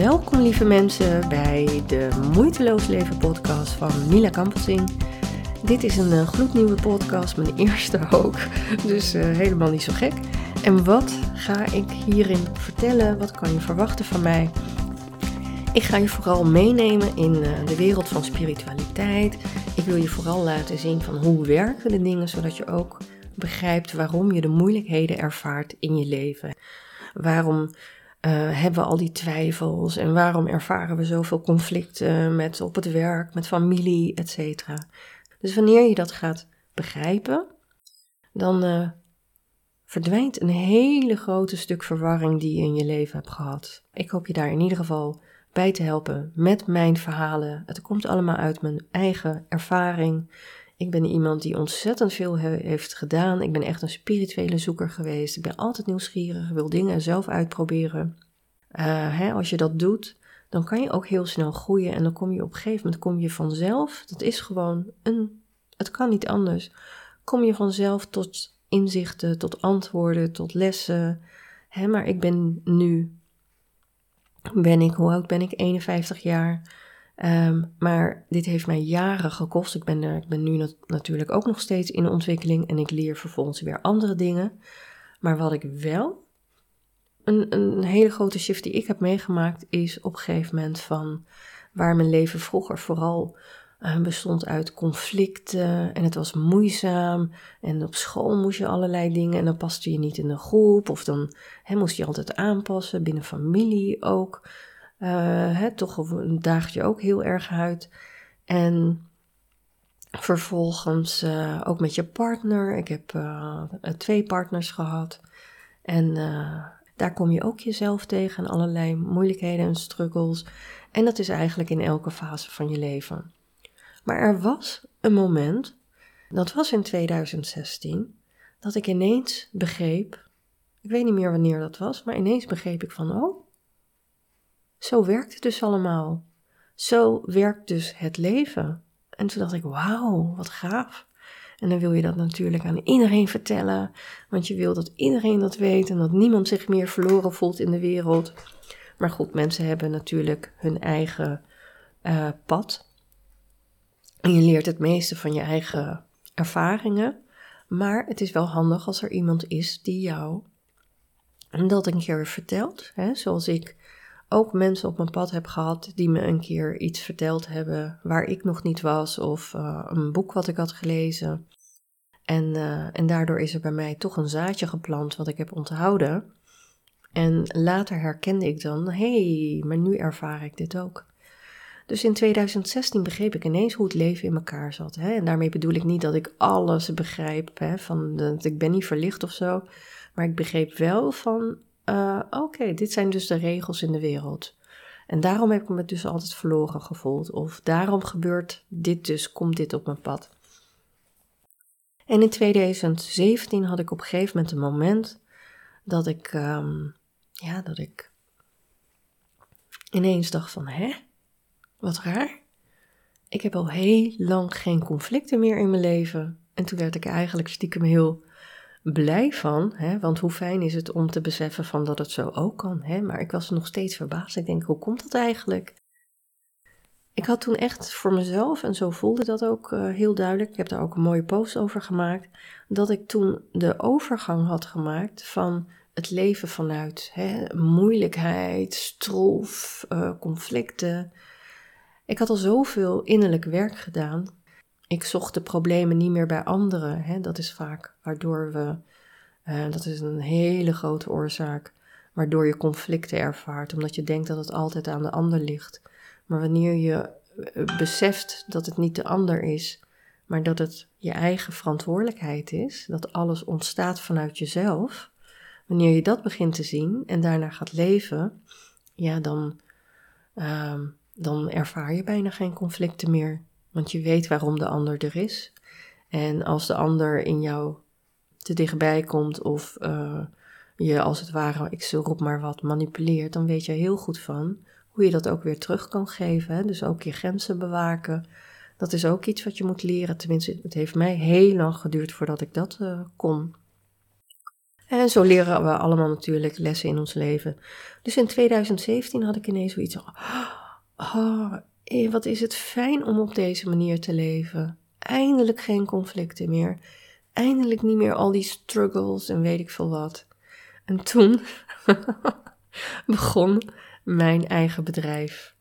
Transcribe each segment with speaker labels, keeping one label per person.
Speaker 1: Welkom lieve mensen bij de Moeiteloos Leven podcast van Mila Kampelsing. Dit is een uh, gloednieuwe podcast, mijn eerste ook, dus uh, helemaal niet zo gek. En wat ga ik hierin vertellen? Wat kan je verwachten van mij? Ik ga je vooral meenemen in uh, de wereld van spiritualiteit. Ik wil je vooral laten zien van hoe werken de dingen, zodat je ook begrijpt waarom je de moeilijkheden ervaart in je leven. Waarom uh, hebben we al die twijfels en waarom ervaren we zoveel conflicten met op het werk, met familie, etc. Dus wanneer je dat gaat begrijpen, dan uh, verdwijnt een hele grote stuk verwarring die je in je leven hebt gehad. Ik hoop je daar in ieder geval bij te helpen met mijn verhalen. Het komt allemaal uit mijn eigen ervaring. Ik ben iemand die ontzettend veel heeft gedaan. Ik ben echt een spirituele zoeker geweest. Ik ben altijd nieuwsgierig, wil dingen zelf uitproberen. Uh, hè, als je dat doet, dan kan je ook heel snel groeien en dan kom je op een gegeven moment kom je vanzelf. Dat is gewoon een, het kan niet anders. Kom je vanzelf tot inzichten, tot antwoorden, tot lessen. Hè, maar ik ben nu, ben ik, hoe oud ben ik? 51 jaar. Um, maar dit heeft mij jaren gekost. Ik ben, ik ben nu natuurlijk ook nog steeds in ontwikkeling en ik leer vervolgens weer andere dingen. Maar wat ik wel, een, een hele grote shift die ik heb meegemaakt, is op een gegeven moment van waar mijn leven vroeger vooral uh, bestond uit conflicten en het was moeizaam en op school moest je allerlei dingen en dan paste je niet in een groep of dan he, moest je altijd aanpassen, binnen familie ook. Hè, toch daagt je ook heel erg uit. En vervolgens uh, ook met je partner. Ik heb uh, twee partners gehad. En daar kom je ook jezelf tegen en allerlei moeilijkheden en struggles. En dat is eigenlijk in elke fase van je leven. Maar er was een moment, dat was in 2016, dat ik ineens begreep, ik weet niet meer wanneer dat was, maar ineens begreep ik van, oh, zo werkt het dus allemaal. Zo werkt dus het leven. En toen dacht ik, wauw, wat gaaf. En dan wil je dat natuurlijk aan iedereen vertellen, want je wil dat iedereen dat weet en dat niemand zich meer verloren voelt in de wereld. Maar goed, mensen hebben natuurlijk hun eigen uh, pad. En je leert het meeste van je eigen ervaringen. Maar het is wel handig als er iemand is die jou dat een keer vertelt. Hè? Zoals ik ook mensen op mijn pad heb gehad die me een keer iets verteld hebben waar ik nog niet was, of uh, een boek wat ik had gelezen. En, uh, en daardoor is er bij mij toch een zaadje geplant wat ik heb onthouden. En later herkende ik dan, hey, maar nu ervaar ik dit ook. Dus in 2016 begreep ik ineens hoe het leven in elkaar zat. Hè? En daarmee bedoel ik niet dat ik alles begrijp, hè? van de, ik ben niet verlicht of zo. Maar ik begreep wel van, uh, oké, dit zijn dus de regels in de wereld. En daarom heb ik me dus altijd verloren gevoeld. Of daarom gebeurt dit dus, komt dit op mijn pad. En in 2017 had ik op een gegeven moment een moment dat ik, um, ja, dat ik ineens dacht van, hè, wat raar. Ik heb al heel lang geen conflicten meer in mijn leven. En toen werd ik eigenlijk stiekem heel blij van, hè, want hoe fijn is het om te beseffen van dat het zo ook kan. Hè? Maar ik was nog steeds verbaasd. Ik denk, hoe komt dat eigenlijk? Ik had toen echt voor mezelf, en zo voelde dat ook uh, heel duidelijk, ik heb daar ook een mooie post over gemaakt, dat ik toen de overgang had gemaakt van het leven vanuit hè, moeilijkheid, stroef, uh, conflicten. Ik had al zoveel innerlijk werk gedaan ik zocht de problemen niet meer bij anderen. Hè? Dat is vaak waardoor we, uh, dat is een hele grote oorzaak, waardoor je conflicten ervaart, omdat je denkt dat het altijd aan de ander ligt. Maar wanneer je uh, beseft dat het niet de ander is, maar dat het je eigen verantwoordelijkheid is, dat alles ontstaat vanuit jezelf, wanneer je dat begint te zien en daarna gaat leven, ja, dan, uh, dan ervaar je bijna geen conflicten meer. Want je weet waarom de ander er is. En als de ander in jou te dichtbij komt of uh, je als het ware, ik roep maar wat, manipuleert, dan weet je heel goed van hoe je dat ook weer terug kan geven. Dus ook je grenzen bewaken. Dat is ook iets wat je moet leren. Tenminste, het heeft mij heel lang geduurd voordat ik dat uh, kon. En zo leren we allemaal natuurlijk lessen in ons leven. Dus in 2017 had ik ineens zoiets van, oh, eh, wat is het fijn om op deze manier te leven. Eindelijk geen conflicten meer. Eindelijk niet meer al die struggles en weet ik veel wat. En toen begon mijn eigen bedrijf.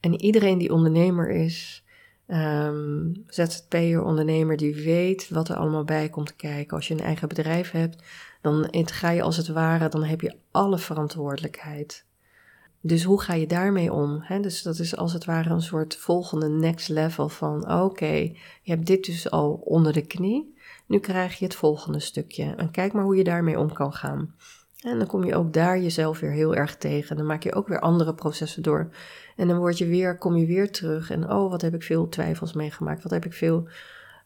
Speaker 1: En iedereen die ondernemer is, um, ZZP'er, ondernemer, die weet wat er allemaal bij komt kijken. Als je een eigen bedrijf hebt, dan ga je als het ware, dan heb je alle verantwoordelijkheid. Dus hoe ga je daarmee om? Dus dat is als het ware een soort volgende next level van oké, je hebt dit dus al onder de knie. Nu krijg je het volgende stukje. En kijk maar hoe je daarmee om kan gaan. En dan kom je ook daar jezelf weer heel erg tegen. Dan maak je ook weer andere processen door. En dan word je weer, kom je weer terug. En oh, wat heb ik veel twijfels meegemaakt. Wat heb ik veel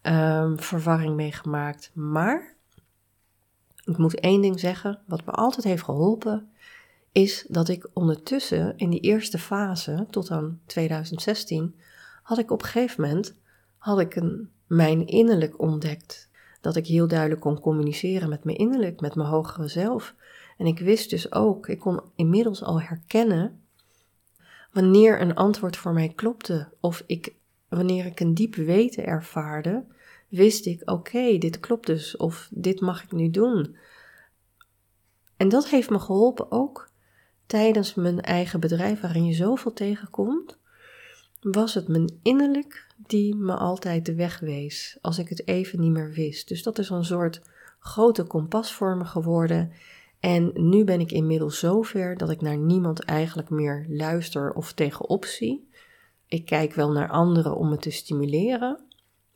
Speaker 1: um, verwarring meegemaakt. Maar ik moet één ding zeggen. Wat me altijd heeft geholpen. Is dat ik ondertussen in die eerste fase, tot aan 2016, had ik op een gegeven moment had ik een, mijn innerlijk ontdekt. Dat ik heel duidelijk kon communiceren met mijn innerlijk, met mijn hogere zelf. En ik wist dus ook, ik kon inmiddels al herkennen wanneer een antwoord voor mij klopte. Of ik, wanneer ik een diep weten ervaarde, wist ik, oké, dit klopt dus. Of dit mag ik nu doen. En dat heeft me geholpen ook tijdens mijn eigen bedrijf, waarin je zoveel tegenkomt, was het mijn innerlijk die me altijd de weg wees, als ik het even niet meer wist. Dus dat is een soort grote kompas voor me geworden. En nu ben ik inmiddels zover dat ik naar niemand eigenlijk meer luister of tegenop zie. Ik kijk wel naar anderen om me te stimuleren,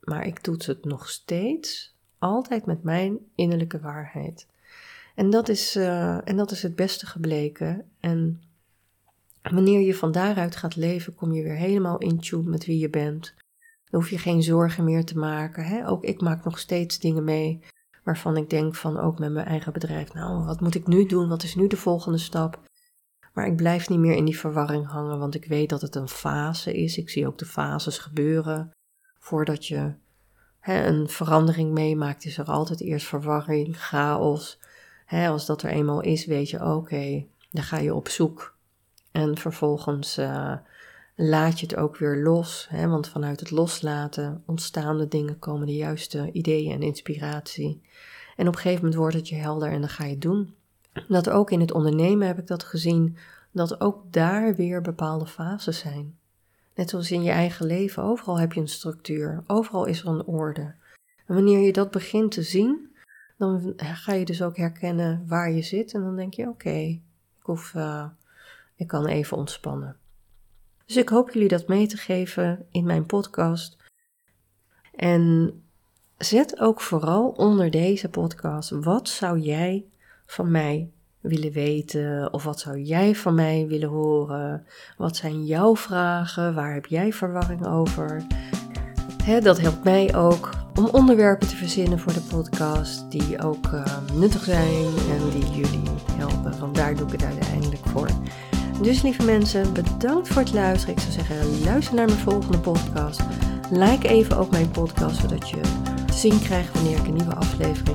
Speaker 1: maar ik toets het nog steeds altijd met mijn innerlijke waarheid. En dat is, uh, en dat is het beste gebleken. En wanneer je van daaruit gaat leven, kom je weer helemaal in tune met wie je bent. Dan hoef je geen zorgen meer te maken. Hè? Ook ik maak nog steeds dingen mee waarvan ik denk van ook met mijn eigen bedrijf, nou, wat moet ik nu doen? Wat is nu de volgende stap? Maar ik blijf niet meer in die verwarring hangen, want ik weet dat het een fase is. Ik zie ook de fases gebeuren. Voordat je hè, een verandering meemaakt, is er altijd eerst verwarring, chaos. Als dat er eenmaal is, weet je, oké, dan ga je op zoek. En vervolgens uh, laat je het ook weer los. Hè, want vanuit het loslaten ontstaan de dingen, komen de juiste ideeën en inspiratie. En op een gegeven moment wordt het je helder en dan ga je het doen. Dat ook in het ondernemen heb ik dat gezien, dat ook daar weer bepaalde fases zijn. Net zoals in je eigen leven, overal heb je een structuur, overal is er een orde. En wanneer je dat begint te zien, dan ga je dus ook herkennen waar je zit en dan denk je: oké, ik hoef, uh, ik kan even ontspannen. Dus ik hoop jullie dat mee te geven in mijn podcast. En zet ook vooral onder deze podcast: wat zou jij van mij willen weten? Of wat zou jij van mij willen horen? Wat zijn jouw vragen? Waar heb jij verwarring over? dat helpt mij ook om onderwerpen te verzinnen voor de podcast die ook uh, nuttig zijn en die jullie helpen. Want daar doe ik het uiteindelijk voor. Dus lieve mensen, bedankt voor het luisteren. Ik zou zeggen, luister naar mijn volgende podcast. Like even ook mijn podcast, zodat je te zien krijgt wanneer ik een nieuwe aflevering